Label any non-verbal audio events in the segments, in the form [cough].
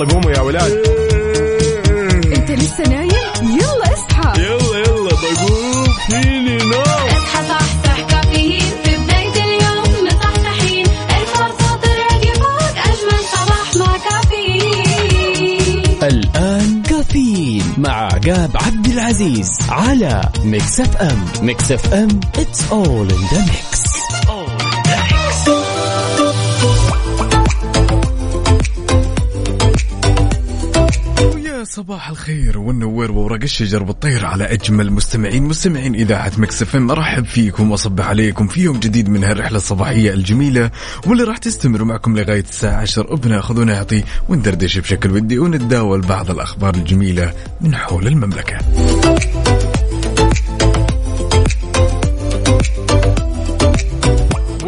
يلا قوموا يا ولاد. انت لسه نايم؟ يلا اصحى. يلا يلا بقوم. فيني نوم. اصحى صحصح كافيين. في بداية اليوم مصحصحين. الفرصة تراك فوق أجمل صباح مع كافيين. الآن كافيين مع عقاب عبد العزيز على Mix FM. Mix FM it's all in the mix. صباح الخير والنوير وورق الشجر بالطير على أجمل مستمعين مستمعين إذاعة Mix FM أرحب فيكم واصبح عليكم في يوم جديد من هالرحلة الصباحية الجميلة واللي راح تستمر معكم لغاية الساعة 10 وبناخذ ونعطي وندردش بشكل ودي ونتداول بعض الأخبار الجميلة من حول المملكة.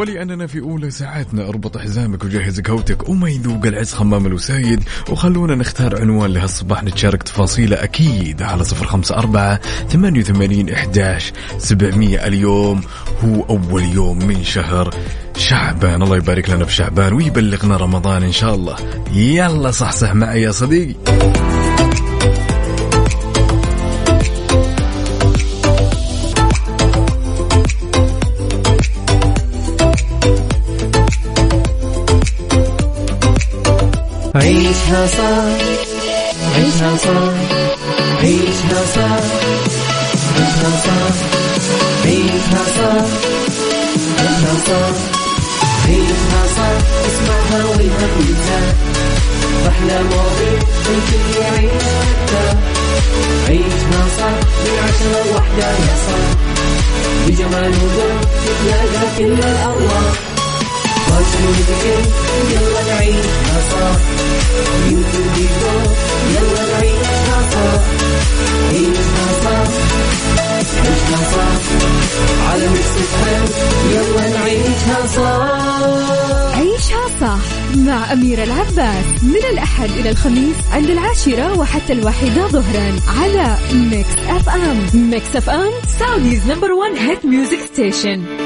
ولأننا في أولى ساعاتنا أربط حزامك وجهز قهوتك وما يذوق العز خمام الوسايد. وخلونا نختار عنوان لهالصباح نتشارك تفاصيله أكيد على صفر خمسة أربعة ثمانية وثمانين إحداش سبعمية اليوم. هو أول يوم من شهر شعبان. الله يبارك لنا في شعبان ويبلغنا رمضان إن شاء الله. يلا صحصح معي يا صديقي. عيشها صح عيشها صح عيشها صح عيشها صح عيشها صح عيشها صح عيشها صح اسمعها والهم ينزاح أحلى مواضيع الكل يعيش حتى عيشها صح من عشرة لوحدة يا صاح بجمال وذوق تتلاقى كل الأرواح عيشها صح مع أميرة العباس من الأحد إلى الخميس عند العاشرة وحتى الواحدة ظهرا على Mix FM Mix FM Saudi's number one hit music station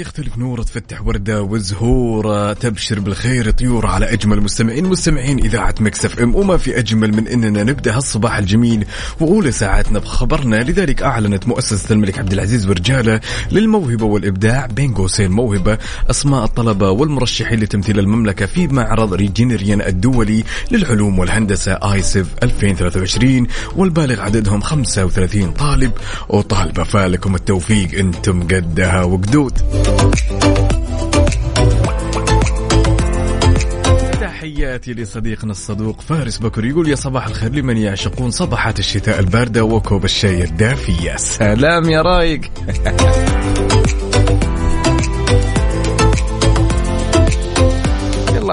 يختلف نور تفتح وردة وزهورة تبشر بالخير طيور على أجمل مستمعين. مستمعين إذاعة Mix FM وما في أجمل من أننا نبدأ هالصباح الجميل وأولى ساعاتنا بخبرنا. لذلك أعلنت مؤسسة الملك عبد العزيز ورجالة للموهبة والإبداع بين قوسين موهبة أسماء الطلبة والمرشحين لتمثيل المملكة في معرض ريجينيريان الدولي للعلوم والهندسة آيسف 2023 والبالغ عددهم 35 طالب. وطالبة فالكم التوفيق. أنتم قدها وقدود. تحياتي لصديقنا الصدوق فارس بكر يقول يا صباح الخير لمن يعشقون صباحات الشتاء الباردة وكوب الشاي الدافي يا سلام يا رايق. [laughs]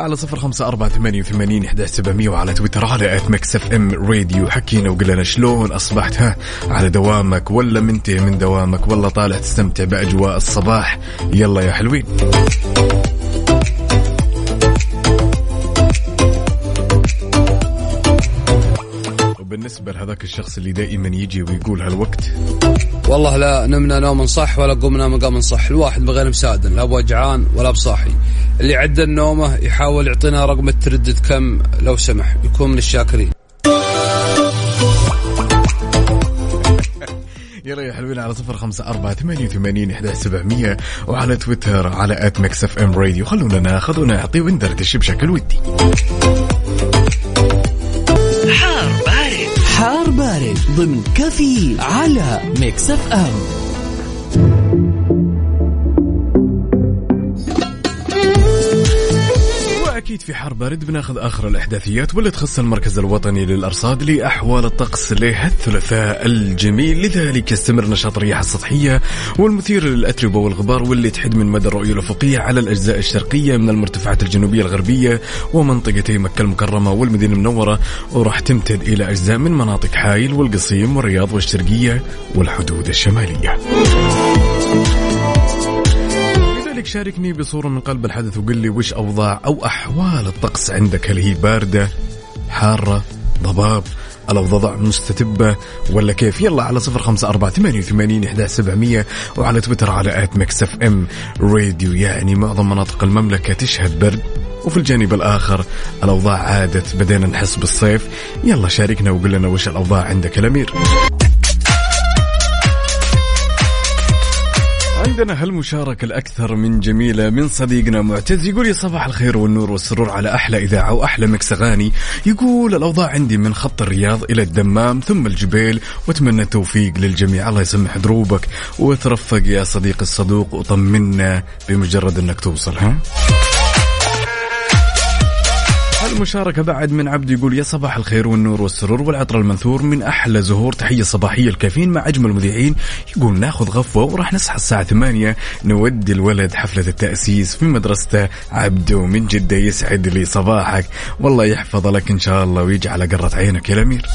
على صفر خمسة أربعة ثمانية وثمانين إحدى سبعمية وعلى تويتر على at Mix FM Radio. حكينا وقلنا شلون أصبحت ها؟ على دوامك ولا منتهي من دوامك ولا طالع تستمتع بأجواء الصباح. يلا يا حلوين. وبالنسبة لهذاك الشخص اللي دائما يجي ويقول هالوقت؟ والله لا نمنا نوم صح ولا قمنا مقام صح. الواحد بغير مساعد لا بوجعان ولا بصاحي. اللي عدى النومه يحاول يعطينا رقم التردد كم لو سمح. يكون من الشاكرين. [laughs] يلا يا حلوين على صفر خمسة أربعة ثمانية وثمانين إحدى سبعمية وعلى تويتر على at Mix FM Radio. خلونا ناخذ ونعطي وندردش بشكل ودي. بارد ضمن كافيين على Mix FM. واكيد في حر بارد بناخذ آخر الأحداثيات واللي تخص المركز الوطني للأرصاد لأحوال الطقس لهالثلاثاء الجميل. لذلك يستمر نشاط الرياح السطحية والمثير للأتربة والغبار واللي تحد من مدى الرؤية الأفقية على الأجزاء الشرقية من المرتفعات الجنوبية الغربية ومنطقتي مكة المكرمة والمدينة المنورة وراح تمتد إلى أجزاء من مناطق حايل والقصيم والرياض والشرقية والحدود الشمالية. لذلك شاركني بصورة من قلب الحدث وقل لي وش أوضاع أو أحوال الطقس عندك؟ هل هي باردة حارة ضباب؟ الأوضاع مستتبة؟ ولا كيف؟ يلا على صفر خمسة أربعة ثمانية وثمانين إحدى سبعمية وعلى تويتر على at Mix FM Radio يعني معظم مناطق المملكة تشهد برد. وفي الجانب الآخر الأوضاع عادت بدينا نحس بالصيف. يلا شاركنا وقول لنا وش الأوضاع عندك الأمير. عندنا هالمشاركة الأكثر من جميلة من صديقنا معتز يقول يا صباح الخير والنور والسرور على أحلى إذاعة وأحلى مكس أغاني. يقول الأوضاع عندي من خط الرياض إلى الدمام ثم الجبيل وأتمنى التوفيق للجميع. الله يسمح دروبك. وترفق يا صديقي الصدوق وطمنا بمجرد أنك توصل ها؟ المشاركة بعد من عبد يقول يا صباح الخير والنور والسرور والعطر المنثور من أحلى زهور تحية صباحية الكافيين مع أجمل مذيعين يقول ناخذ غفوة وراح نصحى الساعة 8 نودي الولد حفلة التأسيس في مدرسته عبدو من جدة يسعد لي صباحك والله يحفظ لك إن شاء الله ويجعل قرة عينك يا الأمير.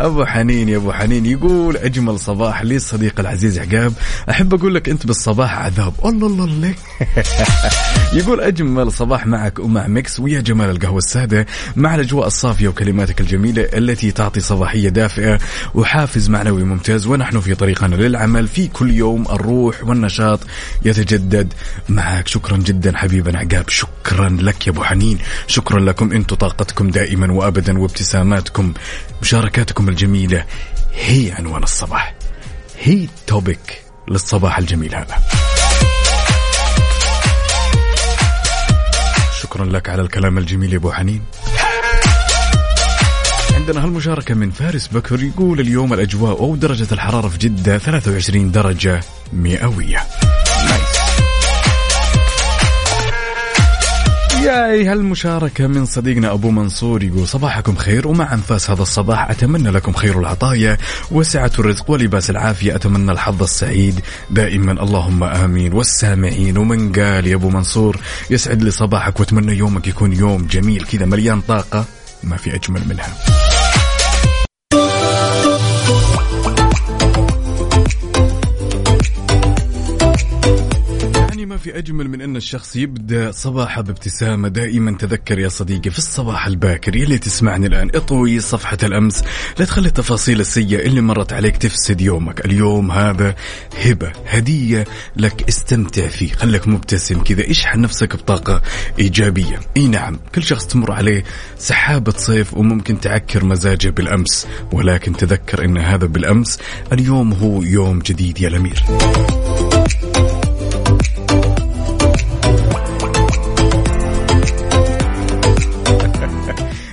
أبو حنين يا أبو حنين يقول أجمل صباح لي صديق العزيز عقاب. أحب أقول لك أنت بالصباح عذاب. الله الله الله. [laughs] يقول أجمل صباح معك ومع ميكس ويا جمال القهوة السادة مع الأجواء الصافية وكلماتك الجميلة التي تعطي صباحية دافئة وحافز معنوي ممتاز ونحن في طريقنا للعمل في كل يوم الروح والنشاط يتجدد معك. شكرا جدا حبيبنا عقاب. شكرا لك يا أبو حنين. شكرا لكم. أنتم طاقتكم دائما وابدا وابتساماتكم مشاركاتكم الجميلة. هي عنوان الصباح. هي توبك للصباح الجميل هذا. شكرا لك على الكلام الجميل يا أبو حنين. عندنا هالمشاركة من فارس بكر يقول اليوم الأجواء أو درجة الحرارة في جدة 23 درجة مئوية. ياي هالمشاركة من صديقنا أبو منصور يقول صباحكم خير ومع أنفاس هذا الصباح. أتمنى لكم خير العطايا وسعة الرزق ولباس العافية. أتمنى الحظ السعيد دائما. اللهم آمين. والسامعين ومن قال يا أبو منصور يسعد لي صباحك وأتمنى يومك يكون يوم جميل. كذا مليان طاقة ما في أجمل منها. في أجمل من أن الشخص يبدأ صباحه بابتسامة. دائما تذكر يا صديقي في الصباح الباكر يلي تسمعني الآن اطوي صفحة الأمس. لا تخلي التفاصيل السيئة اللي مرت عليك تفسد يومك. اليوم هذا هبة هدية لك. استمتع فيه خليك مبتسم كذا اشحن نفسك بطاقة إيجابية. إي نعم كل شخص تمر عليه سحابة صيف وممكن تعكر مزاجه بالأمس. ولكن تذكر أن هذا بالأمس اليوم هو يوم جديد يا الأمير.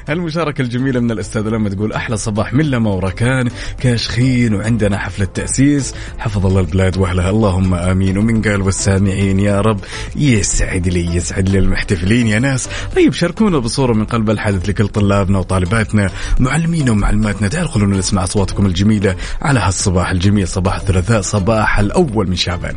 هالمشاركة الجميلة من الأستاذ لما تقول أحلى صباح من لما وركان كاشخين وعندنا حفلة تأسيس. حفظ الله البلاد وأهلها. اللهم آمين. ومن قال والسامعين يا رب يسعد لي يسعد لي المحتفلين. يا ناس طيب شاركونا بصورة من قلب الحدث لكل طلابنا وطالباتنا معلمينا ومعلماتنا. تعالوا خلونا نسمع أصواتكم الجميلة على هالصباح الجميل صباح الثلاثاء صباح الأول من شعبان.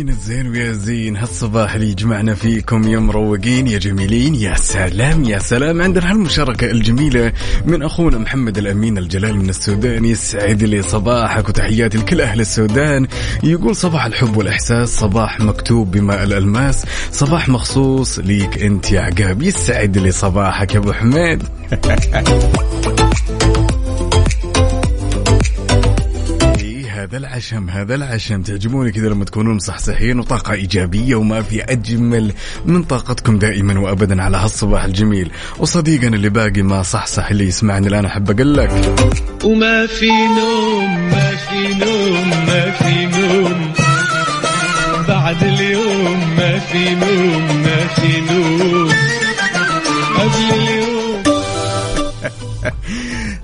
زين الزين ويا زين. هالصباح اللي يجمعنا فيكم يا مروقين يا جميلين يا سلام يا سلام. عندنا هالمشاركة الجميلة من أخونا محمد الأمين الجلال من السودان يسعد لي صباحك وتحياتي لكل أهل السودان. يقول صباح الحب والإحساس صباح مكتوب بماء الألماس صباح مخصوص ليك أنت يا عقاب. يسعد لي صباحك يا أبو حميد. [laughs] هذا العشم هذا العشم. تعجبوني كذا لما تكونون مصحصحين وطاقة إيجابية وما في أجمل من طاقتكم دائما وأبدا على هالصباح الجميل. وصديقنا اللي باقي ما صحصح اللي يسمعني الآن أحب أقول لك. وما في نوم ما في نوم ما في نوم. بعد اليوم ما في نوم ما في نوم. قبل اليوم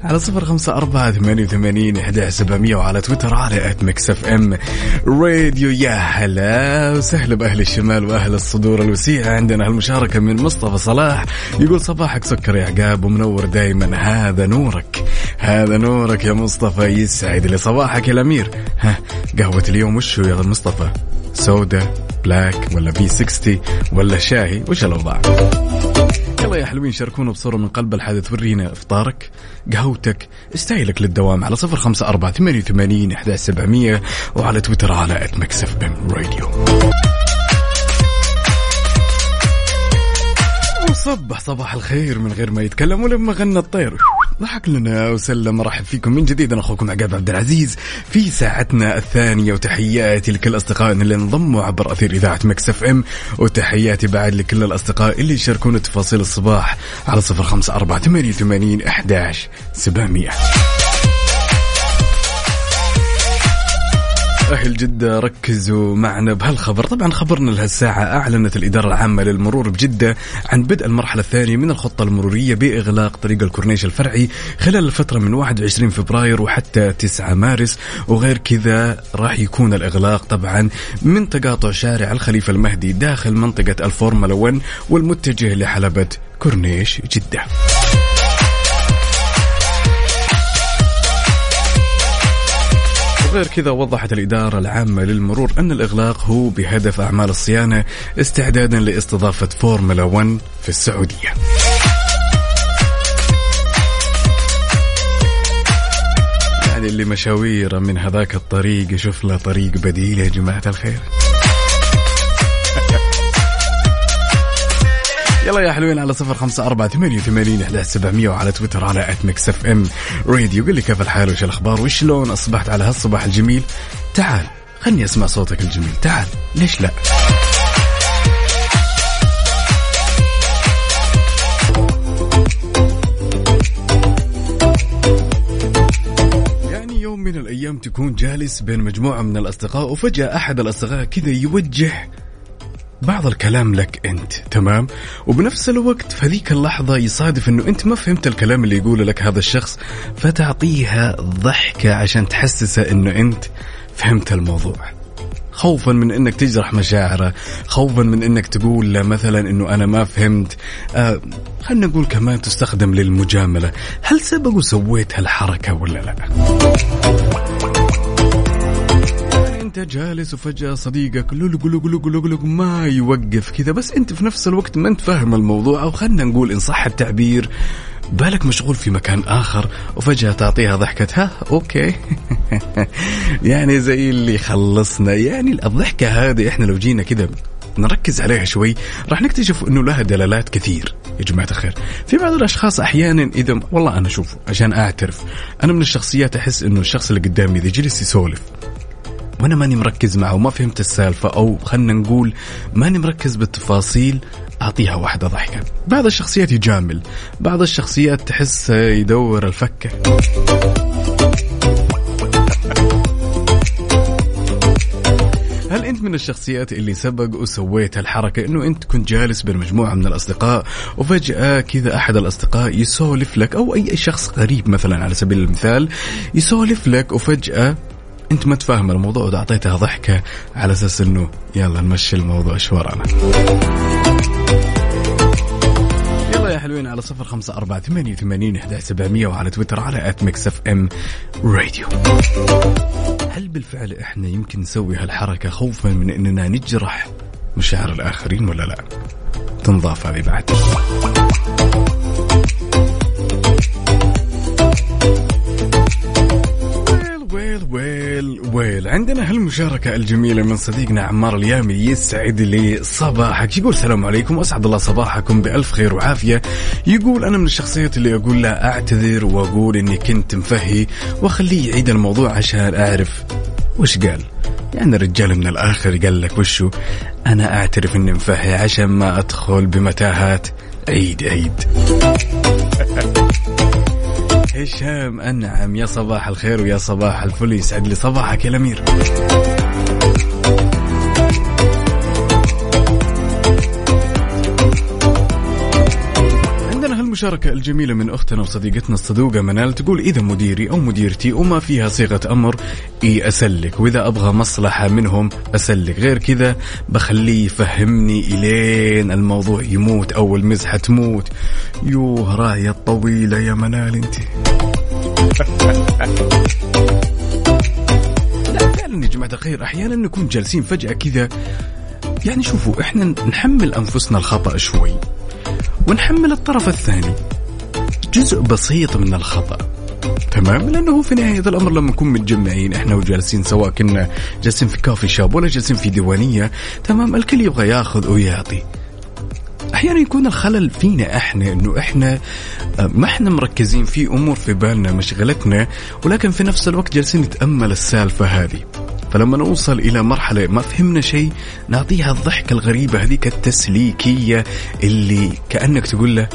على صفر خمسة أربعة ثمانية وثمانين إحدى سبعمية وعلى تويتر على at Mix FM Radio يا هلا وسهلا بأهل الشمال وأهل الصدور الوسيعة عندنا هالمشاركة من مصطفى صلاح. يقول صباحك سكر يا عقاب ومنور دايما. هذا نورك. هذا نورك يا مصطفى. يسعد لي صباحك يا الأمير. ها قهوة اليوم وشو يا مصطفى؟ سودا black ولا V60 ولا شاهي؟ وش الأوضاع؟ يا حلوين شاركونا بصورة من قلب الحدث ورينا إفطارك قهوتك style ك للدوام على صفر خمسة أربعة ثمانية وثمانين إحدى سبعمية وعلى تويتر على at Mix FM Radio وصبح صباح الخير من غير ما يتكلم ولما غنى الطير. ضحك لنا وسلم مرحب فيكم من جديد. أنا أخوكم عقاب عبد العزيز. في ساعتنا الثانية وتحياتي لكل أصدقائنا اللي انضموا عبر أثير إذاعة Mix FM وتحياتي بعد لكل الأصدقاء اللي يشاركونا تفاصيل الصباح على صفر خمسة أربعة ثمانية وثمانين إحداش سبعمئه أهل جدة ركزوا معنا بهالخبر. طبعا خبرنا لهالساعة أعلنت الإدارة العامة للمرور بجدة عن بدء المرحلة الثانية من الخطة المرورية بإغلاق طريق الكورنيش الفرعي خلال الفترة من 21 فبراير وحتى 9 مارس. وغير كذا راح يكون الإغلاق طبعا من تقاطع شارع الخليفة المهدي داخل منطقة الفورمولا 1 والمتجه لحلبة كورنيش جدة. وغير كذا وضحت الإدارة العامة للمرور أن الإغلاق هو بهدف أعمال الصيانة استعدادا لاستضافة فورمولا 1 في السعودية. يعني اللي مشاويره من هذاك الطريق يشوف له طريق بديل يا جماعة الخير. يلا يا حلوين على صفر خمسة أربعة ثمانية وثمانين إحدى سبعمية وعلى تويتر على at Mix FM Radio قل لي كيف الحال وش الأخبار وشلون أصبحت على هالصباح الجميل؟ تعال خلني أسمع صوتك الجميل. تعال ليش لا؟ يعني من الأيام تكون جالس بين مجموعة من الأصدقاء وفجأة أحد الأصدقاء كذا يوجه بعض الكلام لك أنت تمام؟ وبنفس الوقت في هذيك اللحظة يصادف إنه أنت ما فهمت الكلام اللي يقوله لك هذا الشخص فتعطيها ضحكة عشان تحسسه إنه أنت فهمت الموضوع. خوفا من إنك تجرح مشاعره خوفا من إنك تقول له مثلا إنه أنا ما فهمت. آه خلينا نقول كمان تستخدم للمجاملة. هل سبق وسويت هالحركة ولا لا؟ أنت جالس وفجاه صديقك لولق لولق لولق لولق ما يوقف كذا بس أنت في نفس الوقت ما أنت فاهم الموضوع أو خلينا نقول إن صح التعبير بالك مشغول في مكان آخر وفجأة تعطيها ضحكة ها أوكي. [laughs] يعني زي اللي خلصنا. يعني الضحكة هذه إحنا لو جينا كذا نركز عليها شوي راح نكتشف إنه لها دلالات كثير. يا جماعة الخير في بعض الأشخاص أحيانا إذا والله أنا أشوف عشان أعترف أنا من الشخصيات أحس إنه الشخص اللي قدامي إذا جلس يسولف وأنا ماني مركز معه وما فهمت السالفة أو خلنا نقول ماني مركز بالتفاصيل أعطيها واحدة ضحكة. بعض الشخصيات يجامل بعض الشخصيات تحس يدور الفكه هل أنت من الشخصيات اللي سبق وسويت هالحركه إنه أنت كنت جالس بين مجموعه من الأصدقاء وفجأة كذا أحد الأصدقاء يسولف لك أو أي شخص قريب مثلا على سبيل المثال يسولف لك وفجأة انت ما تفهم الموضوع واعطيتها ضحكة على أساس إنه يلا نمشي الموضوع شو ورانا. يلا يا حلوين على صفر خمسة أربعة ثمانية وثمانين إحدى سبعمية وعلى تويتر على at Mix FM راديو هل بالفعل إحنا يمكن نسوي هالحركة خوفا من إننا نجرح مشاعر الآخرين ولا لا؟ تنضاف هذه بعد. ويل عندنا هالمشاركة الجميلة من صديقنا عمار اليامي يسعد لي صباحك. يقول السلام عليكم واسعد الله صباحكم بألف خير وعافية. يقول أنا من الشخصيات اللي أقول لا أعتذر وأقول إني كنت مفهي وأخليه يعيد الموضوع عشان أعرف وش قال. يعني الرجال من الآخر قال لك وشو؟ أنا أعترف إني مفهي عشان ما أدخل بمتاهات. عيد عيد. [laughs] هشام أنعم. يا صباح الخير ويا صباح الفل. يسعد لي صباحك يا الأمير. عندنا هالمشاركة الجميلة من أختنا وصديقتنا الصدوقة منال تقول إذا مديري أو مديرتي وما فيها صيغة أمر إي أسلك. وإذا أبغى مصلحة منهم أسلك. غير كذا بخليه يفهمني إلين الموضوع يموت أو المزحة تموت. يوه راية طويلة يا منال أنت. لا فعلا يا جماعة الخير أحيانا نكون جالسين فجأة كذا. يعني شوفوا إحنا نحمل أنفسنا الخطأ شوي. ونحمل الطرف الثاني. جزء بسيط من الخطأ. تمام؟ لأنه في نهاية الأمر لما نكون متجمعين إحنا وجالسين سواء كنا جالسين في كافي شاب ولا جالسين في ديوانية. تمام؟ الكل يبغى ياخذ ويعطي أحيانا يكون الخلل فينا إحنا إنه إحنا آه، ما إحنا مركزين في أمور في بالنا مشغلتنا ولكن في نفس الوقت جالسين نتأمل السالفة هذه. فلما نوصل إلى مرحلة ما فهمنا شيء نعطيها الضحكة الغريبة هذيك التسليكية اللي كأنك تقول له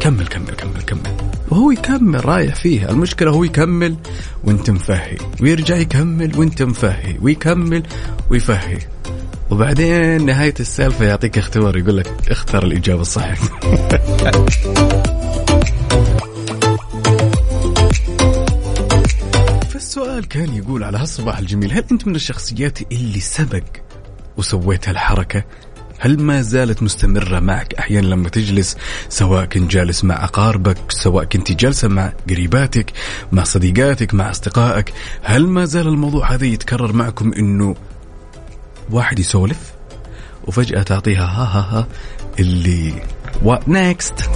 كمل كمل كمل كمل. وهو يكمل رايح فيها المشكلة هو يكمل وانت مفهي ويرجع يكمل وانت مفهي ويكمل ويفهي. وبعدين نهاية السالفة يعطيك اختبار يقول لك اختار الإجابة الصحيحة. [laughs] فالسؤال كان يقول على هالصباح الجميل هل أنت من الشخصيات اللي سبق وسويت هالحركة؟ هل ما زالت مستمرة معك أحيانا لما تجلس سواء كنت جالس مع أقاربك سواء كنت جالسة مع قريباتك مع صديقاتك مع أصدقائك هل ما زال الموضوع هذا يتكرر معكم أنه واحد يسولف وفجأة تعطيها ها ها ها اللي what next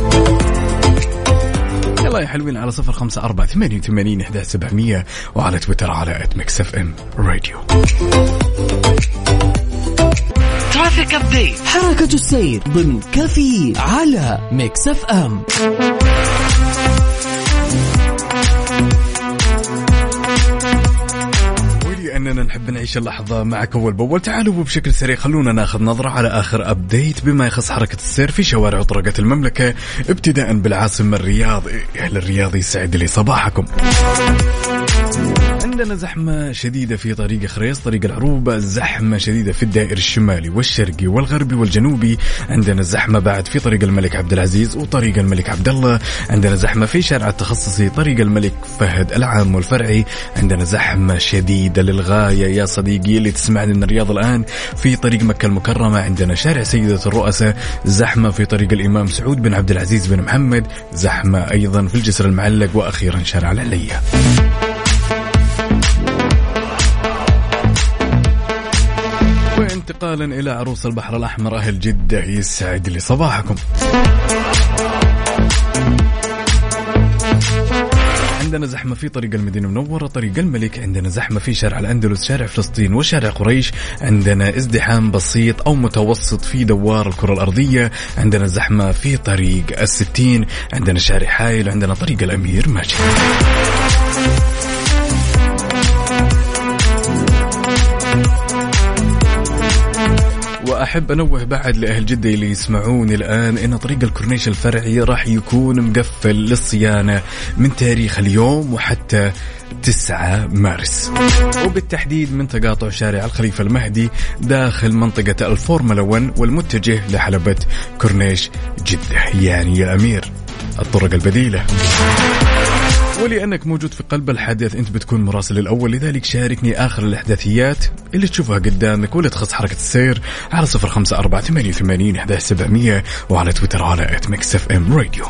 يلا يا حلوين على صفر خمسة أربعة ثمانية وثمانين إحدى سبعمية وعلى تويتر على at Mix FM Radio traffic update حركة السير ضمن كافيين على Mix FM ولأننا نحب نعيش اللحظة معك أول بأول. تعالوا بشكل سريع خلونا ناخذ نظرة على آخر update بما يخص حركة السير في شوارع وطرقات المملكة ابتداء بالعاصمة الرياض. أهل الرياض يسعد لي صباحكم عندنا زحمة شديدة في طريق خريص طريق العروبة زحمة شديدة في الدائر الشمالي والشرقي والغربي والجنوبي. عندنا زحمة بعد في طريق الملك عبد العزيز وطريق الملك عبد الله. عندنا زحمة في شارع التخصصي طريق الملك فهد العام والفرعي. عندنا زحمة شديدة للغاية يا صديقي اللي تسمعني من الرياض الآن. في طريق مكة المكرمة عندنا شارع سيدة الرؤساء. زحمة في طريق الإمام سعود بن عبد العزيز بن محمد. زحمة أيضا في الجسر المعلق وأخيرا شارع العلية وانتقالا إلى عروس البحر الأحمر أهل جدة يسعد لي صباحكم. عندنا زحمة في طريق المدينة المنورة طريق الملك عندنا زحمة في شارع الأندلس شارع فلسطين وشارع قريش عندنا ازدحام بسيط أو متوسط في دوار الكرة الأرضية عندنا زحمة في طريق الستين عندنا شارع حايل عندنا طريق الأمير ماجد وأحب أنوه بعد لأهل جدة اللي يسمعوني الآن إن طريق الكورنيش الفرعي راح يكون مقفل للصيانة من تاريخ اليوم وحتى 9 مارس. وبالتحديد من تقاطع شارع الخليفة المهدي داخل منطقة الفورمولا 1 والمتجه لحلبة كورنيش جدة. يعني يا أمير الطرق البديلة. [laughs] ولأنك موجود في قلب الحدث أنت بتكون مراسل الأول لذلك شاركني آخر الإحداثيات اللي تشوفها قدامك واللي تخص حركة السير على صفر خمسة أربعة ثمانية وثمانين وعلى تويتر على at Mix FM Radio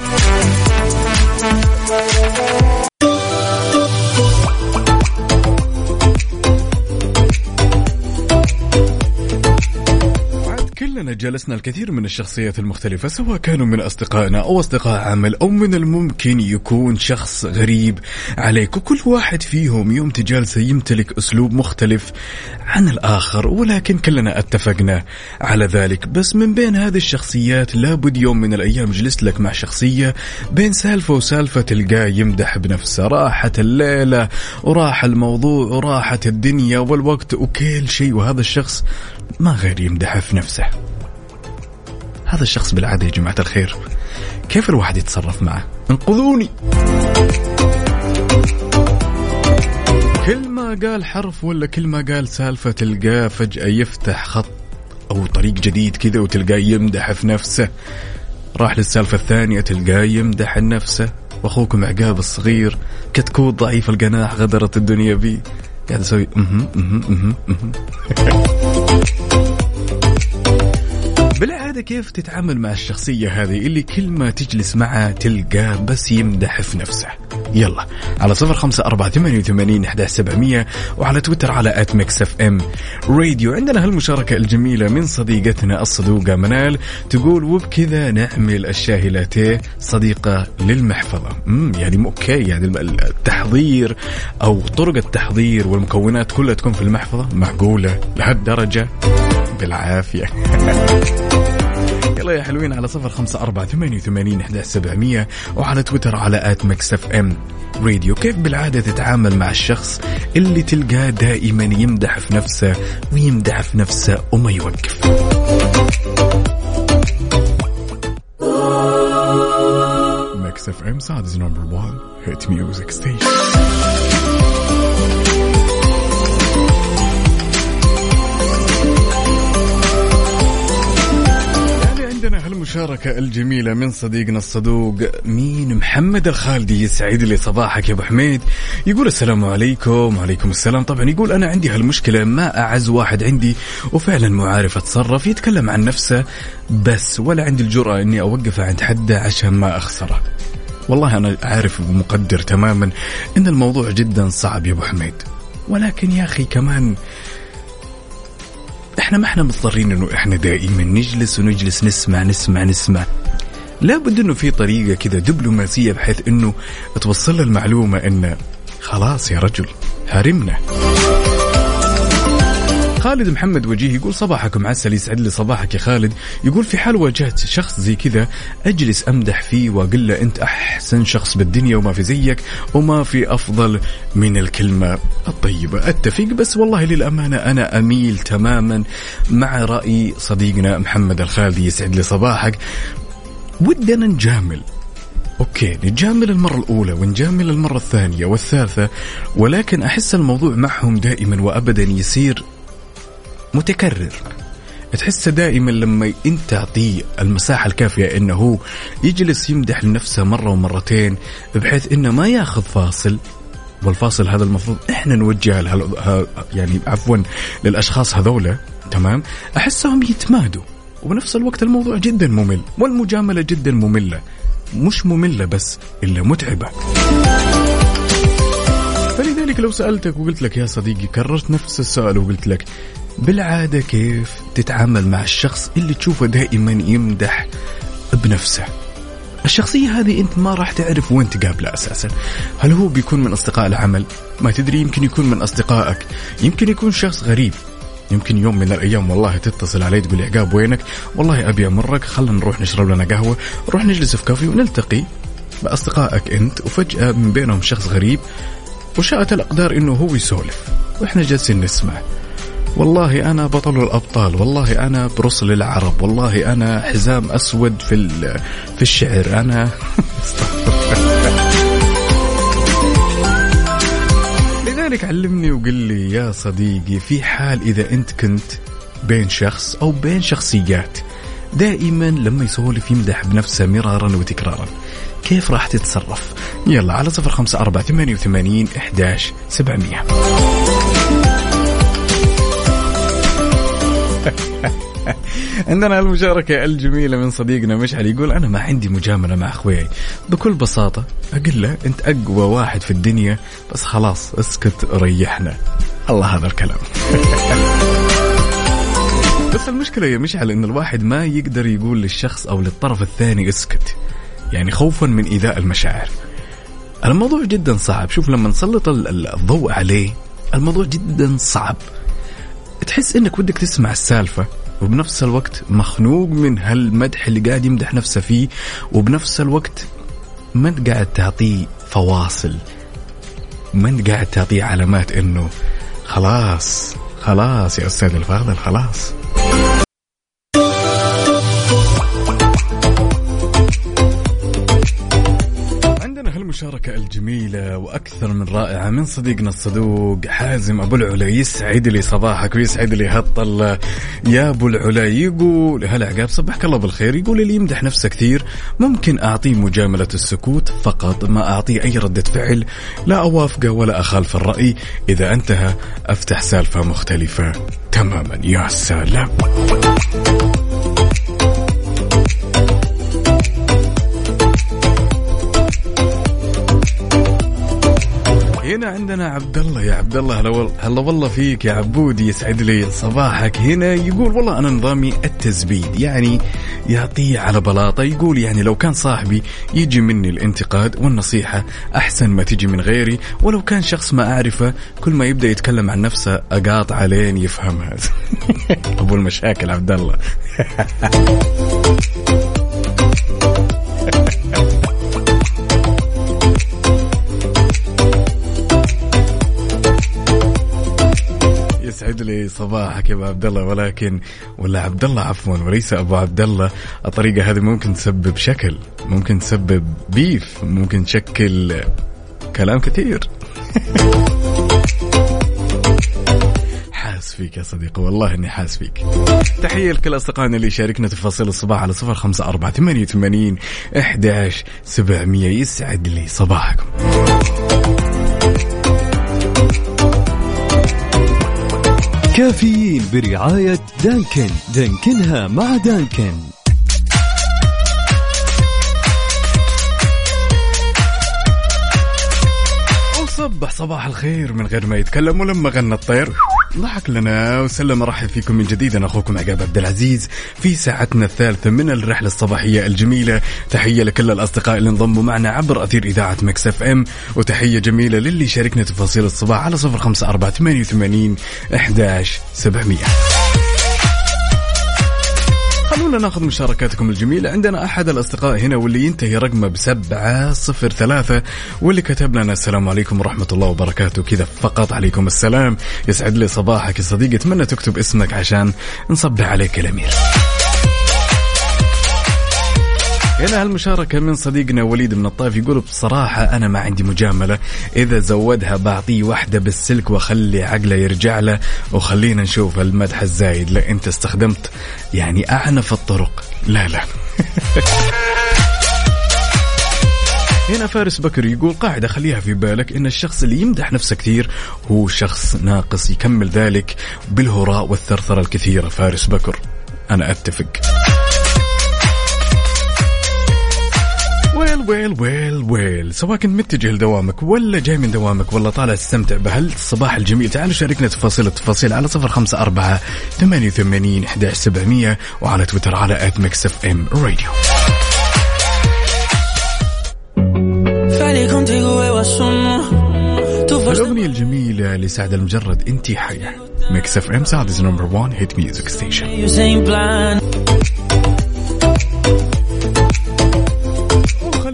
كلنا جلسنا الكثير من الشخصيات المختلفة سواء كانوا من أصدقائنا أو أصدقاء عمل أو من الممكن يكون شخص غريب عليك. وكل واحد فيهم يوم تجالسه يمتلك أسلوب مختلف عن الآخر ولكن كلنا اتفقنا على ذلك. بس من بين هذه الشخصيات لابد يوم من الأيام جلست لك مع شخصية بين سالفة وسالفة تلقاه يمدح بنفسه. راحت الليلة وراح الموضوع وراحت الدنيا والوقت وكل شيء. وهذا الشخص ما غير يمدح في نفسه. هذا الشخص بالعادة يا جماعة الخير كيف الواحد يتصرف معه؟ انقذوني! كل ما قال حرف ولا كل ما قال سالفة تلقاه فجأة يفتح خط أو طريق جديد كذا وتلقاه يمدح في نفسه. راح للسالفة الثانية تلقاه يمدح نفسه. وأخوكم عقاب الصغير كتكوت ضعيف الجناح غدرت الدنيا بي قاعد أسوي [laughs] مهم بالعادة كيف تتعامل مع الشخصية هذه اللي كل ما تجلس معها تلقاه بس يمدح في نفسه؟ يلا على صفر خمسة أربعة ثمانية وثمانين سبعمية وعلى تويتر على at Mix FM Radio عندنا هالمشاركة الجميلة من صديقتنا الصدوقة منال تقول وبكذا نعمل الشاهي لاتيه صديقة للمحفظة. مم يعني أوكي يعني التحضير أو طرق التحضير والمكونات كلها تكون في المحفظة؟ معقولة؟ لهالدرجة؟ بالعافية. [laughs] يلا يا حلوين على صفر خمسة أربعة ثمانية وثمانين إحدى سبعمية وعلى تويتر على at Mix FM Radio. كيف بالعادة تتعامل مع الشخص اللي تلقاه دائما يمدح في نفسه ويمدح في نفسه وما يوقف؟ Mix FM Saudi's number 1 hit music عندنا هالمشاركة الجميلة من صديقنا الصدوق مين؟ محمد الخالدي. يسعد لي صباحك يا أبو حميد. يقول السلام عليكم. وعليكم السلام. طبعا يقول أنا عندي هالمشكلة ما أعز واحد عندي. وفعلا مو عارف أتصرف. يتكلم عن نفسه بس ولا عندي الجرأة إني أوقفه عند حده عشان ما أخسره. والله أنا عارف ومقدر تماما إن الموضوع جدا صعب يا أبو حميد. ولكن يا أخي كمان إحنا ما إحنا مضطرين إنه إحنا دائما نجلس ونجلس نسمع نسمع نسمع. لابد إنه في طريقة كذا دبلوماسية بحيث إنه توصل المعلومة انه خلاص يا رجل هرمنا. خالد محمد وجيه يقول صباحكم عسل يسعد لي صباحك يا خالد. يقول في حال واجهت شخص زي كذا أجلس أمدح فيه وأقول له أنت أحسن شخص بالدنيا وما في زيك وما في أفضل من الكلمة الطيبة. أتفق بس والله للأمانة أنا أميل تماما مع رأي صديقنا محمد الخالدي يسعد لي صباحك. ودنا نجامل. أوكي نجامل المرة الأولى ونجامل المرة الثانية والثالثة ولكن أحس الموضوع معهم دائما وأبدا يصير متكرر. تحسه دائما لما انت تعطيه المساحة الكافية إنه هو يجلس يمدح لنفسه مرة ومرتين بحيث إنه ما ياخذ فاصل. والفاصل هذا المفروض إحنا نوجهه لهال- ها- يعني عفوا للأشخاص هذولا تمام؟ أحسهم يتمادوا. وبنفس الوقت الموضوع جدا ممل والمجاملة جدا مملة. مش مملة بس إلا متعبة. فلذلك لو سألتك وقلت لك يا صديقي كررت نفس السؤال وقلت لك بالعادة كيف تتعامل مع الشخص اللي تشوفه دائما يمدح بنفسه؟ الشخصية هذه أنت ما راح تعرف وين تقابله أساسا. هل هو بيكون من أصدقاء العمل؟ ما تدري يمكن يكون من أصدقائك. يمكن يكون شخص غريب. يمكن يوم من الأيام والله تتصل علي تقول لي عقاب وينك؟ والله أبي أمرك خلنا نروح نشرب لنا قهوة، نروح نجلس في كافي ونلتقي بأصدقائك أنت. وفجأة من بينهم شخص غريب وشاءت الأقدار إنه هو يسولف. وإحنا جالسين نسمع. والله أنا بطل الأبطال، والله أنا برسل العرب، والله أنا حزام أسود في في الشعر، أنا [laughs] لذلك علمني وقل لي يا صديقي في حال إذا أنت كنت بين شخص أو بين شخصيات دائما لما يسولف يمدح بنفسه مرارا وتكرارا كيف راح تتصرف؟ يلا على صفر خمسة أربعة ثمانية وثمانين إحداش سبعمية. [laughs] عندنا المشاركة الجميلة من صديقنا مشعل يقول أنا ما عندي مجاملة مع أخوياي. بكل بساطة أقول له أنت أقوى واحد في الدنيا بس خلاص اسكت ريحنا. الله هذا الكلام. [laughs] بس المشكلة يا مشعل إن الواحد ما يقدر يقول للشخص أو للطرف الثاني اسكت يعني خوفا من إيذاء المشاعر. الموضوع جدا صعب. شوف لما نسلط ال- ال- الضوء عليه الموضوع جدا صعب. تحس إنك ودك تسمع السالفة وبنفس الوقت مخنوق من هالمدح اللي قاعد يمدح نفسه فيه وبنفس الوقت ما أنت قاعد تعطيه فواصل ما أنت قاعد تعطيه علامات إنه خلاص خلاص يا أستاذ الفاضل خلاص. المشاركة الجميلة وأكثر من رائعة من صديقنا الصدوق حازم أبو العلا يسعد لي صباحك ويسعد لي هالطلة يا أبو العلا يقول هلا عقاب صبحك الله بالخير. يقول اللي يمدح نفسه كثير. ممكن أعطيه مجاملة السكوت فقط ما أعطيه أي ردة فعل. لا أوافقه ولا أخالف الرأي. إذا انتهى أفتح سالفة مختلفة تماما. يا سلام. هنا عندنا عبد الله يا عبد الله هلا وال- هلا والله فيك يا عبودي يسعد لي صباحك. هنا يقول والله أنا نظامي التزبيد يعني يعطيه على بلاطة يقول يعني لو كان صاحبي يجي مني الانتقاد والنصيحة أحسن ما تجي من غيري ولو كان شخص ما أعرفه كل ما يبدأ يتكلم عن نفسه اقاطع لين يفهمها [laughs] أبو المشاكل عبد الله [laughs] يسعد لي صباحك يا أبو عبد الله ولكن ولا عبد الله عفوا وليس أبو عبد الله الطريقة هذه ممكن تسبب شكل ممكن تسبب بيف ممكن تشكل كلام كثير. [laughs] حاس فيك يا صديقي والله إني حاس فيك. تحية لكل أصدقائنا اللي شاركنا تفاصيل الصباح على صفر خمسة أربعة ثمانية وثمانين إحداش سبعمية. يسعد لي صباحكم. كافيين برعاية Dunkin. دانكنها مع Dunkin. وصبح صباح الخير من غير ما يتكلم ولما غنى الطير. ضحك لنا وسلم. ارحب فيكم من جديد. أنا أخوكم عقاب عبد العزيز في ساعتنا الثالثة من الرحلة الصباحية الجميلة. تحية لكل الأصدقاء اللي انضموا معنا عبر أثير إذاعة Mix FM. وتحية جميلة للي شاركنا تفاصيل الصباح على صفر خمسة أربعة ثمانية وثمانين إحداش سبعمئه خلونا ناخذ مشاركاتكم الجميلة. عندنا أحد الأصدقاء هنا واللي ينتهي رقمه بسبعة صفر ثلاثة واللي كتب لنا السلام عليكم ورحمة الله وبركاته. كذا فقط عليكم السلام. يسعد لي صباحك يا صديقي. أتمنى تكتب اسمك عشان نصبح عليك الأمير. هنا هالمشاركة من صديقنا وليد من الطائف يقول بصراحة أنا ما عندي مجاملة. إذا زودها بعطيه واحدة بالسلك وأخلي عقله يرجع له وخلينا نشوف المدح الزايد. لا أنت استخدمت يعني أعنف الطرق. لا لا. [laughs] هنا فارس بكر يقول قاعدة خليها في بالك إن الشخص اللي يمدح نفسه كثير هو شخص ناقص يكمل ذلك بالهراء والثرثرة الكثيرة. فارس بكر أنا أتفق. well well well. سواء كنت متجه لدوامك ولا جاي من دوامك ولا طالع تستمتع بهال الصباح الجميل. تعالوا شاركنا تفاصيل التفاصيل على صفر خمسة أربعة ثمانية وثمانين إحداش سبعمية وعلى تويتر على at Mix FM Radio الأغنية الجميلة لسعد لمجرد انتي حية Mix FM Saudi's number 1 hit music station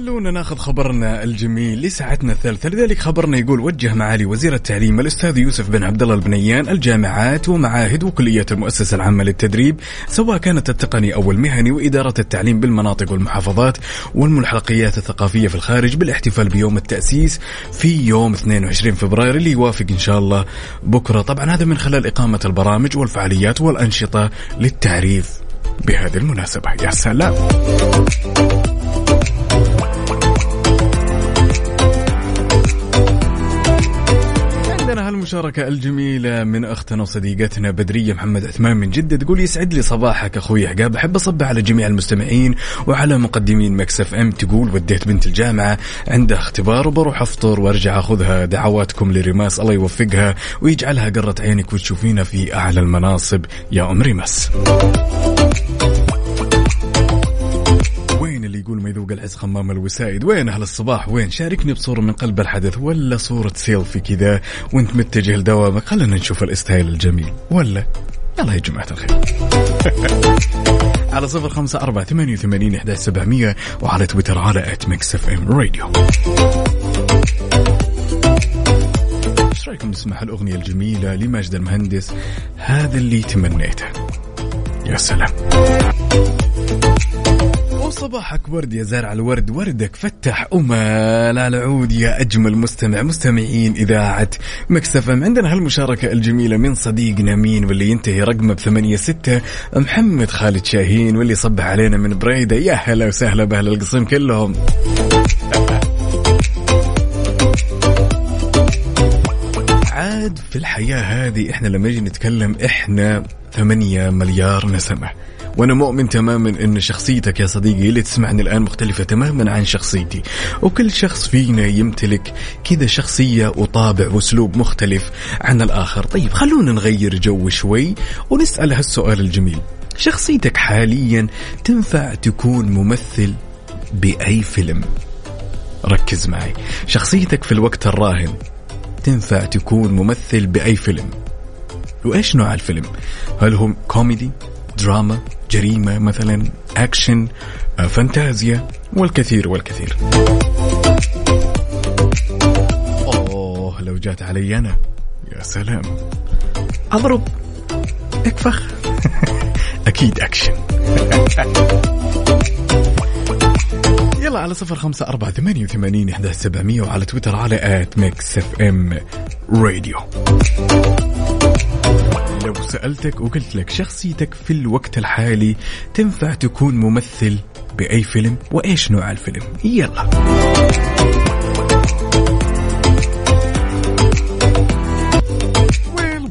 وخلونا ناخذ خبرنا الجميل لساعتنا الثالثة. لذلك خبرنا يقول وجه معالي وزير التعليم الأستاذ يوسف بن عبد الله البنيان الجامعات ومعاهد وكليات المؤسسة العامة للتدريب سواء كانت التقني أو المهني وإدارة التعليم بالمناطق والمحافظات والملحقيات الثقافية في الخارج بالاحتفال بيوم التأسيس في يوم 22 فبراير اللي يوافق إن شاء الله بكرة. طبعا هذا من خلال إقامة البرامج والفعاليات والأنشطة للتعريف بهذه المناسبة. يا سلام. عندنا هالمشاركة الجميلة من أختنا وصديقتنا بدرية محمد عثمان من جدة تقول يسعد لي صباحك أخوي عقاب. أحب أصبح على جميع المستمعين وعلى مقدمين Mix FM تقول وديت بنتي الجامعة عندها اختبار وبروح أفطر وأرجع أخذها دعواتكم لريماس الله يوفقها ويجعلها قرة عينك وتشوفينا في أعلى المناصب. يا أم ريماس اللي يقول ما يذوق العز خمام الوسائد. وين أهل الصباح؟ وين؟ شاركني بصورة من قلب الحدث ولا صورة سيلفي كذا وانت متجه لدوامك. خلينا نشوف ال style الجميل. ولا؟ يلا يا جماعة الخير. على صفر خمسة أربعة ثمانية وثمانين إحدى سبعمية وعلى تويتر على at Mix FM Radio إيش رأيكم نسمع الأغنية الجميلة لماجد المهندس؟ هذا اللي تمنيته. يا سلام. صباحك ورد يا زارع الورد وردك فتح على العود يا أجمل مستمع مستمعين إذاعة مكسفم عندنا هالمشاركة الجميلة من صديقنا مين واللي ينتهي رقمه بثمانية ستة محمد خالد شاهين واللي صبح علينا من بريدة. يا هلا وسهلا بأهل القصيم كلهم. عاد في الحياة هذه إحنا لما نجي نتكلم إحنا ثمانية مليار نسمة. وأنا مؤمن تماما إن شخصيتك يا صديقي اللي تسمعني الآن مختلفة تماما عن شخصيتي. وكل شخص فينا يمتلك كذا شخصية وطابع وأسلوب مختلف عن الآخر. طيب خلونا نغير جو شوي ونسأل هالسؤال الجميل. شخصيتك حاليا تنفع تكون ممثل بأي فيلم؟ ركز معي. شخصيتك في الوقت الراهن تنفع تكون ممثل بأي فيلم؟ وإيش نوع الفيلم؟ هل هو كوميدي؟ دراما جريمة مثلا أكشن آه، فانتازيا والكثير والكثير. أوه لو جات علي أنا. يا سلام. أضرب. أكفخ. [laughs] أكيد أكشن. [laughs] يلا على صفر خمسة أربعة ثمانية وثمانين إحدى سبعمية وعلى تويتر على at Mix FM Radio. لو سألتك وقلت لك شخصيتك في الوقت الحالي تنفع تكون ممثل بأي فيلم وإيش نوع الفيلم؟ يلا.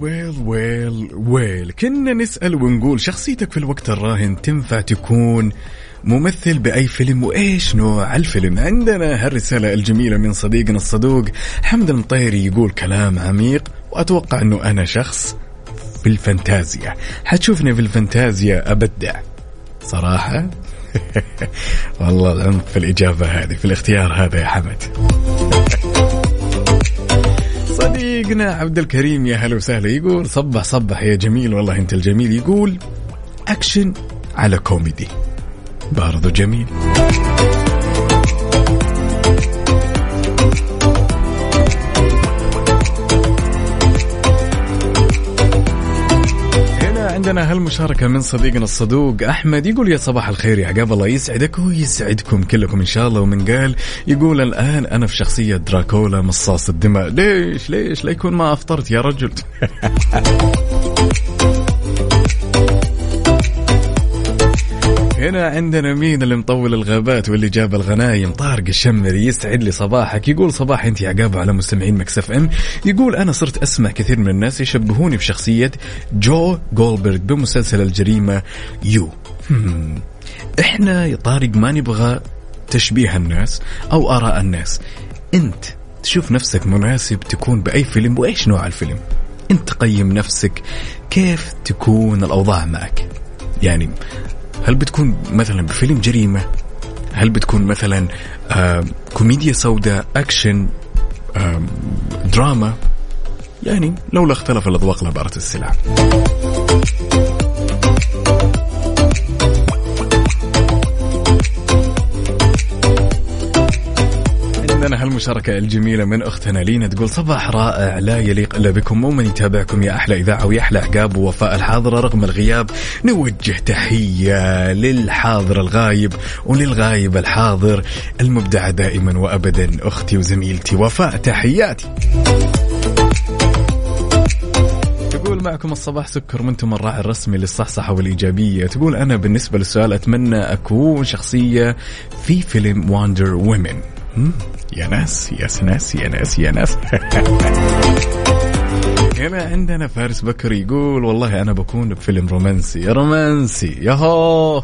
well well well كنا نسأل ونقول شخصيتك في الوقت الراهن تنفع تكون ممثل بأي فيلم وإيش نوع الفيلم؟ عندنا هالرسالة الجميلة من صديقنا الصدوق حمد المطيري يقول كلام عميق وأتوقع أنه أنا شخص في الفانتازيا حتشوفني في الفانتازيا أبدع. صراحة؟ [laughs] والله العمق في الإجابة هذه في الاختيار هذا يا حمد. صديقنا عبد الكريم يا هلا وسهلا. يقول صبح صبح يا جميل والله أنت الجميل. يقول أكشن على كوميدي. برضو جميل. عندنا هالمشاركة من صديقنا الصدوق أحمد يقول يا صباح الخير يا عقاب الله يسعدك ويسعدكم كلكم إن شاء الله ومن قال يقول الآن أنا في شخصية دراكولا مصاص الدماء. ليش؟ ليش؟ لا يكون ما أفطرت يا رجل. [laughs] هنا عندنا مين اللي مطول الغابات واللي جاب الغنايم؟ طارق الشمري يسعد لي صباحك. يقول صباح انت يا عقاب على مستمعين Mix FM. يقول أنا صرت أسمع كثير من الناس يشبهوني بشخصية جو جولبرغ بمسلسل الجريمة You. إحنا يا طارق ما نبغى تشبيه الناس أو آراء الناس. أنت تشوف نفسك مناسب تكون بأي فيلم وإيش نوع الفيلم؟ أنت قيم نفسك كيف تكون الأوضاع معك؟ يعني هل بتكون مثلا بفيلم جريمة؟ هل بتكون مثلا آه كوميديا سوداء أكشن آه دراما؟ يعني لولا اختلف الأذواق لبارت السلع. عندنا هالمشاركة الجميلة من أختنا لينا تقول صباح رائع لا يليق إلا بكم ومن يتابعكم يا أحلى إذاعة ويا أحلى عقاب ووفاء الحاضرة رغم الغياب نوجه تحية للحاضر الغايب وللغايب الحاضر المبدعة دائما وأبدا أختي وزميلتي وفاء تحياتي. تقول معكم الصباح سكر وأنتم الراعي الرسمي للصحصحة والإيجابية. تقول أنا بالنسبة للسؤال أتمنى أكون شخصية في فيلم واندر وومن يا ناس يا ناس يا ناس يا [laughs] ناس. هنا عندنا فارس بكر يقول والله أنا بكون بفيلم رومانسي. رومانسي يهو [laughs]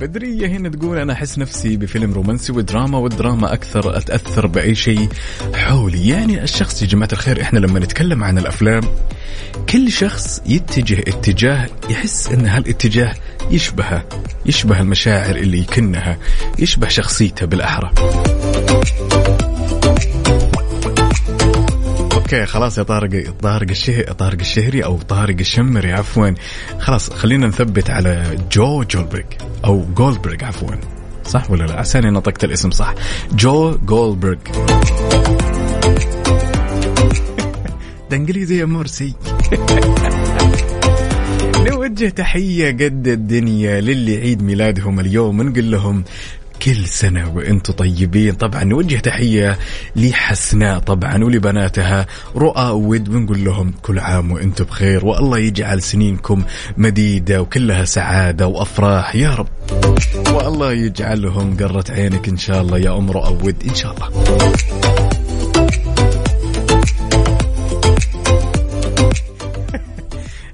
بدرية هنا تقول أنا أحس نفسي بفيلم رومانسي ودراما والدراما أكثر أتأثر بأي شيء حولي. يعني الشخص يا جماعة الخير إحنا لما نتكلم عن الأفلام كل شخص يتجه اتجاه يحس أن هالاتجاه يشبهه يشبه المشاعر اللي يكنها يشبه شخصيته بالأحرى. أوكي خلاص يا طارق طارق الشهري طارق الشهري أو طارق الشمري عفوا. خلاص خلينا نثبت على جو جولبرغ أو جولدبرغ عفوا. صح ولا لا؟ عساني نطقت الاسم صح. جو جولدبرغ [laughs] ده إنجليزي يا مرسي. [laughs] نوجه تحية قد الدنيا للي عيد ميلادهم اليوم نقول لهم كل سنة وإنتم طيبين. طبعا نوجه تحية لحسناء طبعا ولبناتها. رؤى ود ونقول لهم كل عام وإنتم بخير. والله يجعل سنينكم مديدة وكلها سعادة وأفراح. يا رب. والله يجعلهم قرة عينك إن شاء الله يا أم رؤى ود إن شاء الله.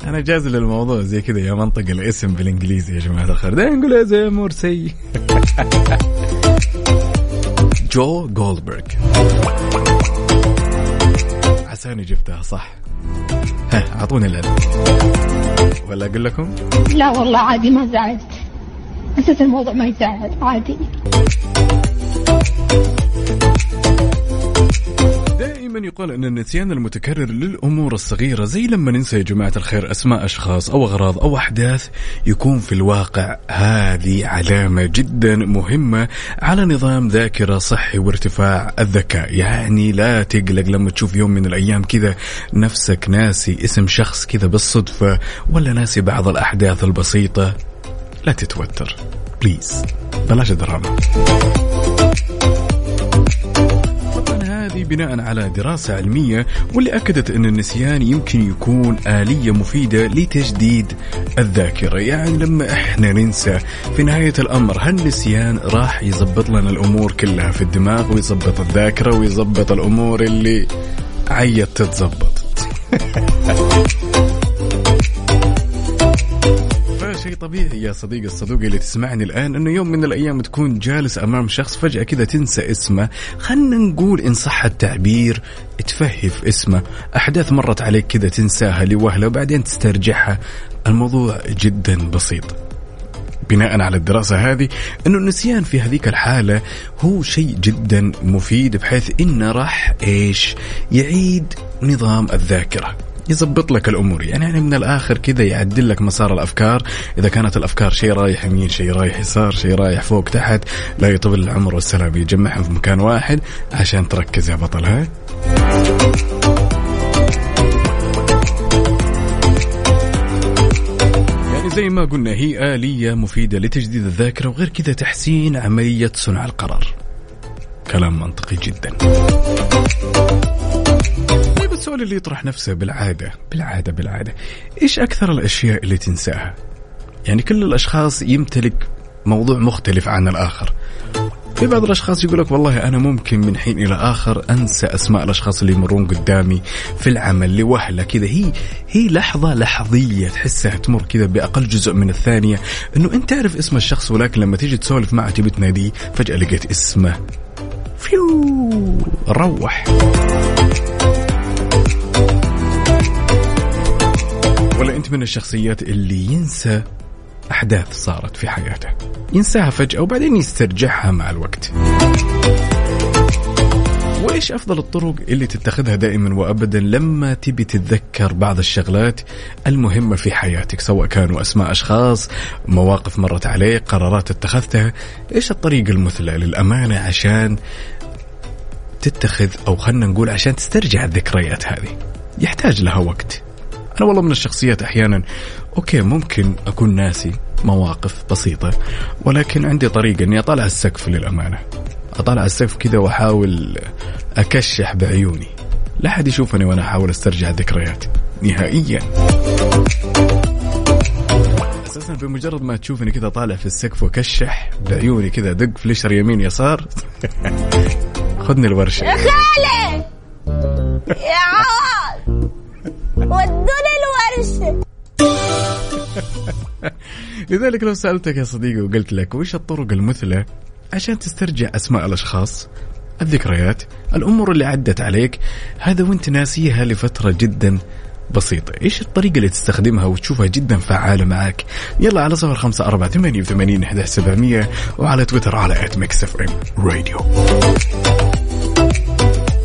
أنا جاز للموضوع زي كذا يا منطق الاسم بالإنجليزي يا جماعة الخير. دائما نقول زي مرسي. [laughs] جو جولدبرغ عساني جبتها صح. ها أعطوني العلم ولا أقول لكم؟ لا والله عادي ما زعلت. حسيت الموضوع ما يزعل عادي. دائما يقال أن النسيان المتكرر للأمور الصغيرة زي لما ننسى يا جماعة الخير أسماء أشخاص أو أغراض أو أحداث يكون في الواقع هذه علامة جدا مهمة على نظام ذاكرة صحي وارتفاع الذكاء. يعني لا تقلق لما تشوف يوم من الأيام كذا نفسك ناسي اسم شخص كذا بالصدفة ولا ناسي بعض الأحداث البسيطة. لا تتوتر. بليز بلاش دراما. هذه بناء على دراسة علمية واللي أكدت أن النسيان يمكن يكون آلية مفيدة لتجديد الذاكرة. يعني لما إحنا ننسى في نهاية الأمر هالنسيان راح يزبط لنا الأمور كلها في الدماغ ويزبط الذاكرة ويزبط الأمور اللي عيت تتزبط؟ [laughs] فشيء طبيعي يا صديقي الصدوقي اللي تسمعني الآن أنه يوم من الأيام تكون جالس أمام شخص فجأة كذا تنسى اسمه. خلنا نقول إن صح التعبير تفهف اسمه. أحداث مرت عليك كذا تنساها لوهلة وبعدين تسترجعها. الموضوع جدا بسيط. بناء على الدراسة هذه أنه النسيان في هذيك الحالة هو شيء جدا مفيد بحيث إنه راح إيش؟ يعيد نظام الذاكرة. يظبط لك الأمور. يعني, يعني من الآخر كذا يعدل لك مسار الأفكار. إذا كانت الأفكار شيء رايح يمين شيء رايح يسار شيء رايح فوق تحت لا يطول العمر والسلام يجمعهم في مكان واحد عشان تركز يا بطل. ها؟ يعني زي ما قلنا هي آلية مفيدة لتجديد الذاكرة وغير كذا تحسين عملية صنع القرار. كلام منطقي جدا. طيب السؤال اللي يطرح نفسه بالعادة بالعادة بالعادة. إيش أكثر الأشياء اللي تنساها؟ يعني كل الأشخاص يمتلك موضوع مختلف عن الآخر. في بعض الأشخاص يقول لك والله أنا ممكن من حين إلى آخر أنسى أسماء الأشخاص اللي يمرون قدامي في العمل لوهله كذا. هي هي لحظة لحظية تحسها تمر كذا بأقل جزء من الثانية. إنه أنت تعرف اسم الشخص ولكن لما تيجي تسولف معه تبي تناديه فجأة لقيت اسمه. فيو. روح. ولا أنت من الشخصيات اللي ينسى أحداث صارت في حياته. ينساها فجأة وبعدين يسترجعها مع الوقت. وإيش أفضل الطرق اللي تتخذها دائما وابدا لما تبي تتذكر بعض الشغلات المهمة في حياتك سواء كانوا أسماء أشخاص مواقف مرت عليك قرارات اتخذتها؟ إيش الطريقة المثلى للأمانة عشان تتخذ أو خلينا نقول عشان تسترجع الذكريات هذه. يحتاج لها وقت. أنا والله من الشخصيات أحيانا أوكي ممكن أكون ناسي مواقف بسيطة ولكن عندي طريقة إني اطالع السقف للأمانة. اطالع السقف كذا وأحاول أكشح بعيوني. لا حد يشوفني وأنا أحاول أسترجع الذكريات نهائيا. أساسا بمجرد ما تشوفني كذا طالع في السقف وكشح بعيوني كذا دق فليشر يمين يسار. [laughs] خذني الورشة. خالي! يا عوض! ودوني الورشة. [laughs] لذلك لو سألتك يا صديقي وقلت لك وش الطرق المثلى عشان تسترجع أسماء الأشخاص الذكريات الأمور اللي عدت عليك هذا وانت ناسيها لفترة جدا بسيطة. إيش الطريقة اللي تستخدمها وتشوفها جدا فعالة معك يلا على صفر خمسة أربعة ثمانية وثمانين وعلى تويتر على at Mix FM Radio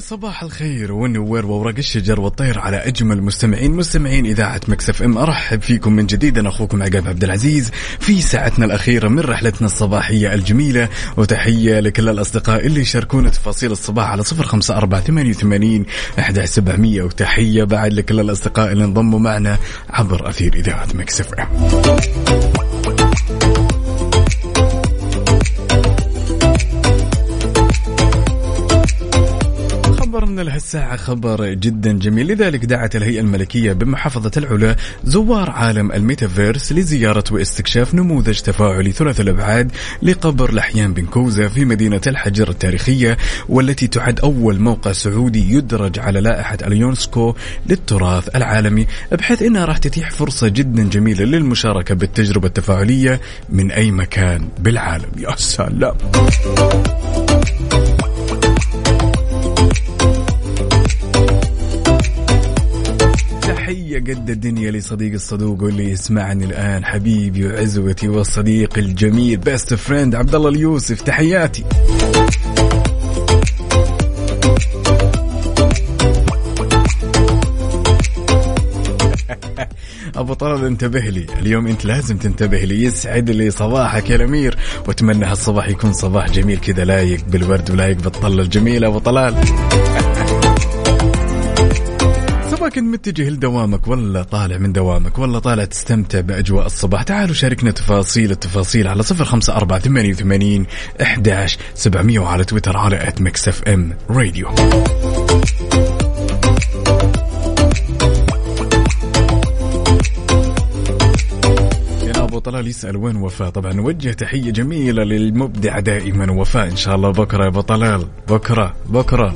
صباح الخير والنوير وورق الشجر والطير على أجمل مستمعين مستمعين إذاعة مكسف إم. أرحب فيكم من جديد أنا أخوكم عقاب عبد العزيز. في ساعتنا الأخيرة من رحلتنا الصباحية الجميلة وتحية لكل الأصدقاء اللي يشاركونا تفاصيل الصباح على صفر خمسة أربعة ثمانية وثمانين احدى سبعمئه وتحية بعد لكل الأصدقاء اللي انضموا معنا عبر أثير إذاعة Mix FM. خبرنا لهالساعة خبر جدا جميل. لذلك دعت الهيئة الملكية بمحافظة العلا زوار عالم الميتافيرس لزيارة واستكشاف نموذج تفاعلي ثلاث الأبعاد لقبر لحيان بن كوزة في مدينة الحجر التاريخية والتي تعد أول موقع سعودي يدرج على لائحة اليونسكو للتراث العالمي. بحيث أنها راح تتيح فرصة جدا جميلة للمشاركة بالتجربة التفاعلية من أي مكان بالعالم. يا سلام. تحية قد الدنيا لصديق الصدوق واللي يسمعني الآن حبيبي وعزوتي والصديق الجميل best friend عبد الله اليوسف تحياتي. [laughs] أبو طلال انتبه لي. اليوم أنت لازم تنتبه لي يسعد لي صباحك يا الأمير. وأتمنى هالصباح يكون صباح جميل كذا لايق بالورد ولايق بالطلة الجميلة أبو طلال. كنت متجه لدوامك ولا طالع من دوامك ولا طالع تستمتع بأجواء الصباح؟ تعالوا شاركنا تفاصيل التفاصيل على صفر خمسة أربعة ثمانية وثمانين إحداش سبعمية وعلى تويتر على at Mix FM Radio. أبو طلال يسأل وين وفاء؟ طبعا نوجه تحية جميلة للمبدع دائما وفاء إن شاء الله. بكرة يا أبو طلال. بكرة. بكرة.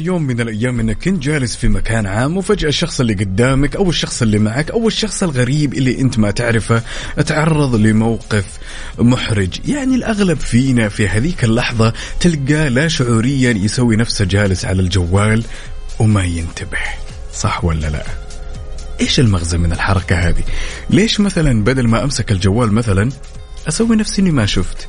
يوم من الأيام أنك كنت جالس في مكان عام وفجأة الشخص اللي قدامك أو الشخص اللي معك أو الشخص الغريب اللي أنت ما تعرفه تعرض لموقف محرج. يعني الأغلب فينا في هذيك اللحظة تلقاه لا شعوريا يسوي نفسه جالس على الجوال وما ينتبه. صح ولا لا؟ إيش المغزى من الحركة هذه؟ ليش مثلا بدل ما أمسك الجوال مثلا أسوي نفسي إني ما شفت؟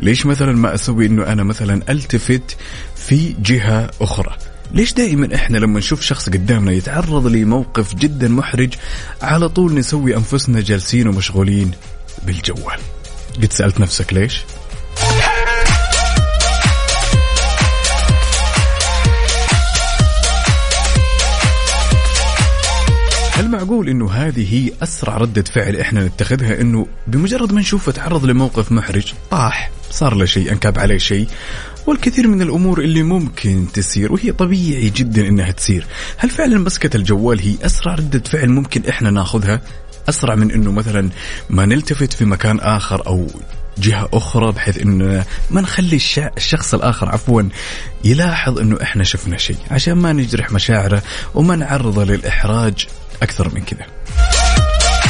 ليش مثلا ما أسوي إنه أنا مثلا ألتفت في جهة أخرى؟ ليش دائما إحنا لما نشوف شخص قدامنا يتعرض لموقف جدا محرج على طول نسوي أنفسنا جالسين ومشغولين بالجوال. قد سألت نفسك ليش؟ هل معقول إنه هذه هي أسرع ردة فعل إحنا نتخذها؟ إنه بمجرد ما نشوفه تعرض لموقف محرج طاح صار له شيء أنكب عليه شيء والكثير من الأمور اللي ممكن تصير وهي طبيعي جدا إنها تصير هل فعلا مسكة الجوال هي أسرع ردة فعل ممكن إحنا ناخذها؟ أسرع من إنه مثلا ما نلتفت في مكان آخر أو جهة أخرى بحيث أنه ما نخلي الش- الشخص الآخر عفوا يلاحظ أنه إحنا شفنا شيء عشان ما نجرح مشاعره وما نعرضه للإحراج أكثر من كذا.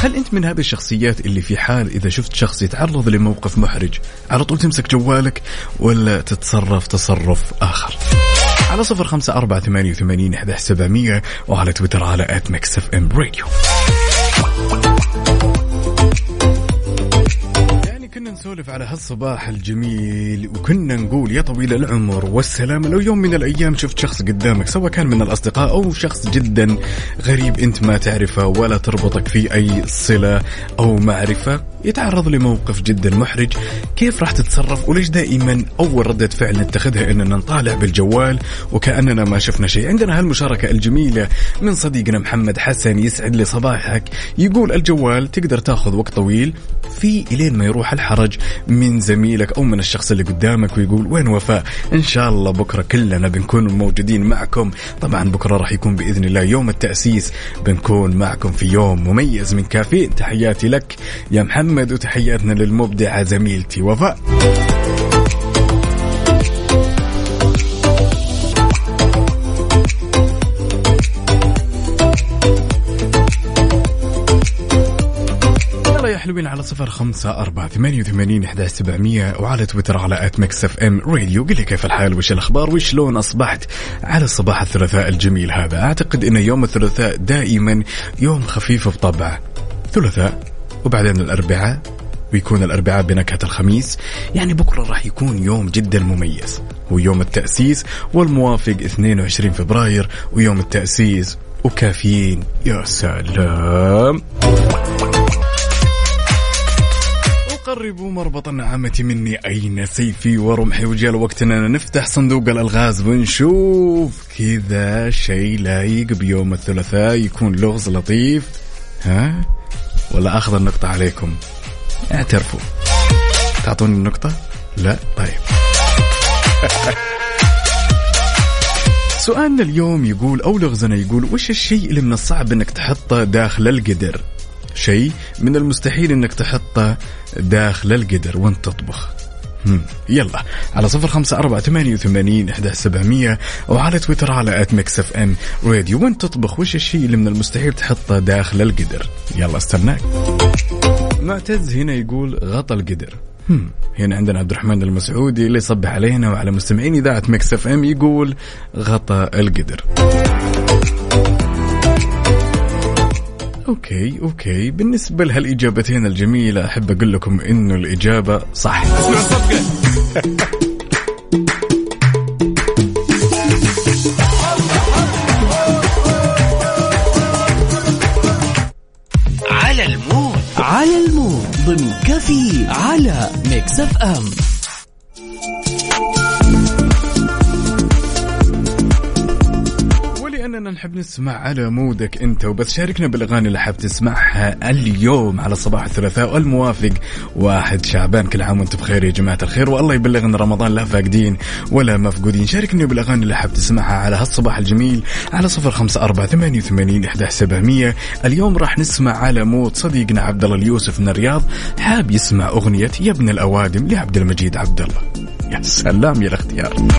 هل أنت من هذه الشخصيات اللي في حال إذا شفت شخص يتعرض لموقف محرج على طول تمسك جوالك ولا تتصرف تصرف آخر؟ على صفر خمسة أربعة ثمانية وثمانين أحد سبعمية وعلى تويتر على at Mix FM Radio. كنا نسولف على هالصباح الجميل وكنا نقول يا طويل العمر والسلامة لو يوم من الأيام شفت شخص قدامك سواء كان من الأصدقاء أو شخص جدا غريب أنت ما تعرفه ولا تربطك في أي صلة أو معرفة يتعرض لموقف جدا محرج كيف راح تتصرف وليش دائما أول ردة فعل نتخذها أننا نطالع بالجوال وكأننا ما شفنا شيء؟ عندنا هالمشاركة الجميلة من صديقنا محمد حسن يسعد لي صباحك يقول الجوال تقدر تاخذ وقت طويل في إلين ما يروح الحرج من زميلك أو من الشخص اللي قدامك ويقول وين وفاء؟ إن شاء الله بكرة كلنا بنكون موجودين معكم. طبعا بكرة راح يكون بإذن الله يوم التأسيس. بنكون معكم في يوم مميز من كافيين. تحياتي لك يا محمد وتحياتنا للمبدعة زميلتي وفاء. حلوين على صفر خمسة أربعة ثمانية وثمانين إحدى سبعمية وعلى تويتر على آت ميكس اف إم راديو. قل لي كيف الحال؟ وش الأخبار؟ وشلون أصبحت؟ على الصباح الثلاثاء الجميل هذا. أعتقد أن يوم الثلاثاء دائما يوم خفيف بطبعه. ثلاثاء وبعدين الأربعاء ويكون الأربعاء بنكهة الخميس. يعني بكرة راح يكون يوم جدا مميز. هو يوم التأسيس والموافق 22 فبراير ويوم التأسيس وكافيين. يا سلام! قربوا مربط النعامة مني. أين سيفي ورمحي وجاء وقتنا؟ نفتح صندوق الألغاز ونشوف كذا شيء لايق بيوم الثلاثاء يكون لغز لطيف. ها؟ ولا أخذ النقطة عليكم. اعترفوا. تعطوني النقطة؟ لا. طيب. [laughs] سؤالنا اليوم يقول أو لغزنا يقول وش الشيء اللي من الصعب أنك تحطه داخل القدر؟ شيء من المستحيل أنك تحطه داخل القدر وأنت تطبخ. يلا على صفر خمسة أربعة ثمانية وثمانين إحدى سبعمية وعلى تويتر على at Mix FM راديو وأنت تطبخ وش الشيء اللي من المستحيل تحطه داخل القدر يلا استناك معتز هنا يقول غطى القدر. هنا عندنا عبد الرحمن المسعودي اللي يصبح علينا وعلى مستمعين إذاعة Mix FM يقول غطى القدر okay okay. بالنسبة لهالإجابتين الجميلة أحب أقول لكم إنه الإجابة صح. على المود. على المود. ضمن كافيين على Mix FM. ولاننا نحب نسمع على مودك أنت وبس. شاركنا بالأغاني اللي حاب تسمعها اليوم على صباح الثلاثاء الموافق. واحد شعبان كل عام وأنتم بخير يا جماعة الخير والله يبلغنا رمضان لا فاقدين ولا مفقودين. شاركني بالأغاني اللي حاب تسمعها على هالصباح الجميل على صفر خمسة أربعة ثمانية وثمانين إحدى سبعمية. اليوم راح نسمع على مود صديقنا عبد الله اليوسف من الرياض. حاب يسمع أغنية يا ابن الأوادم لعبد المجيد عبد الله. يا سلام يا الاختيار.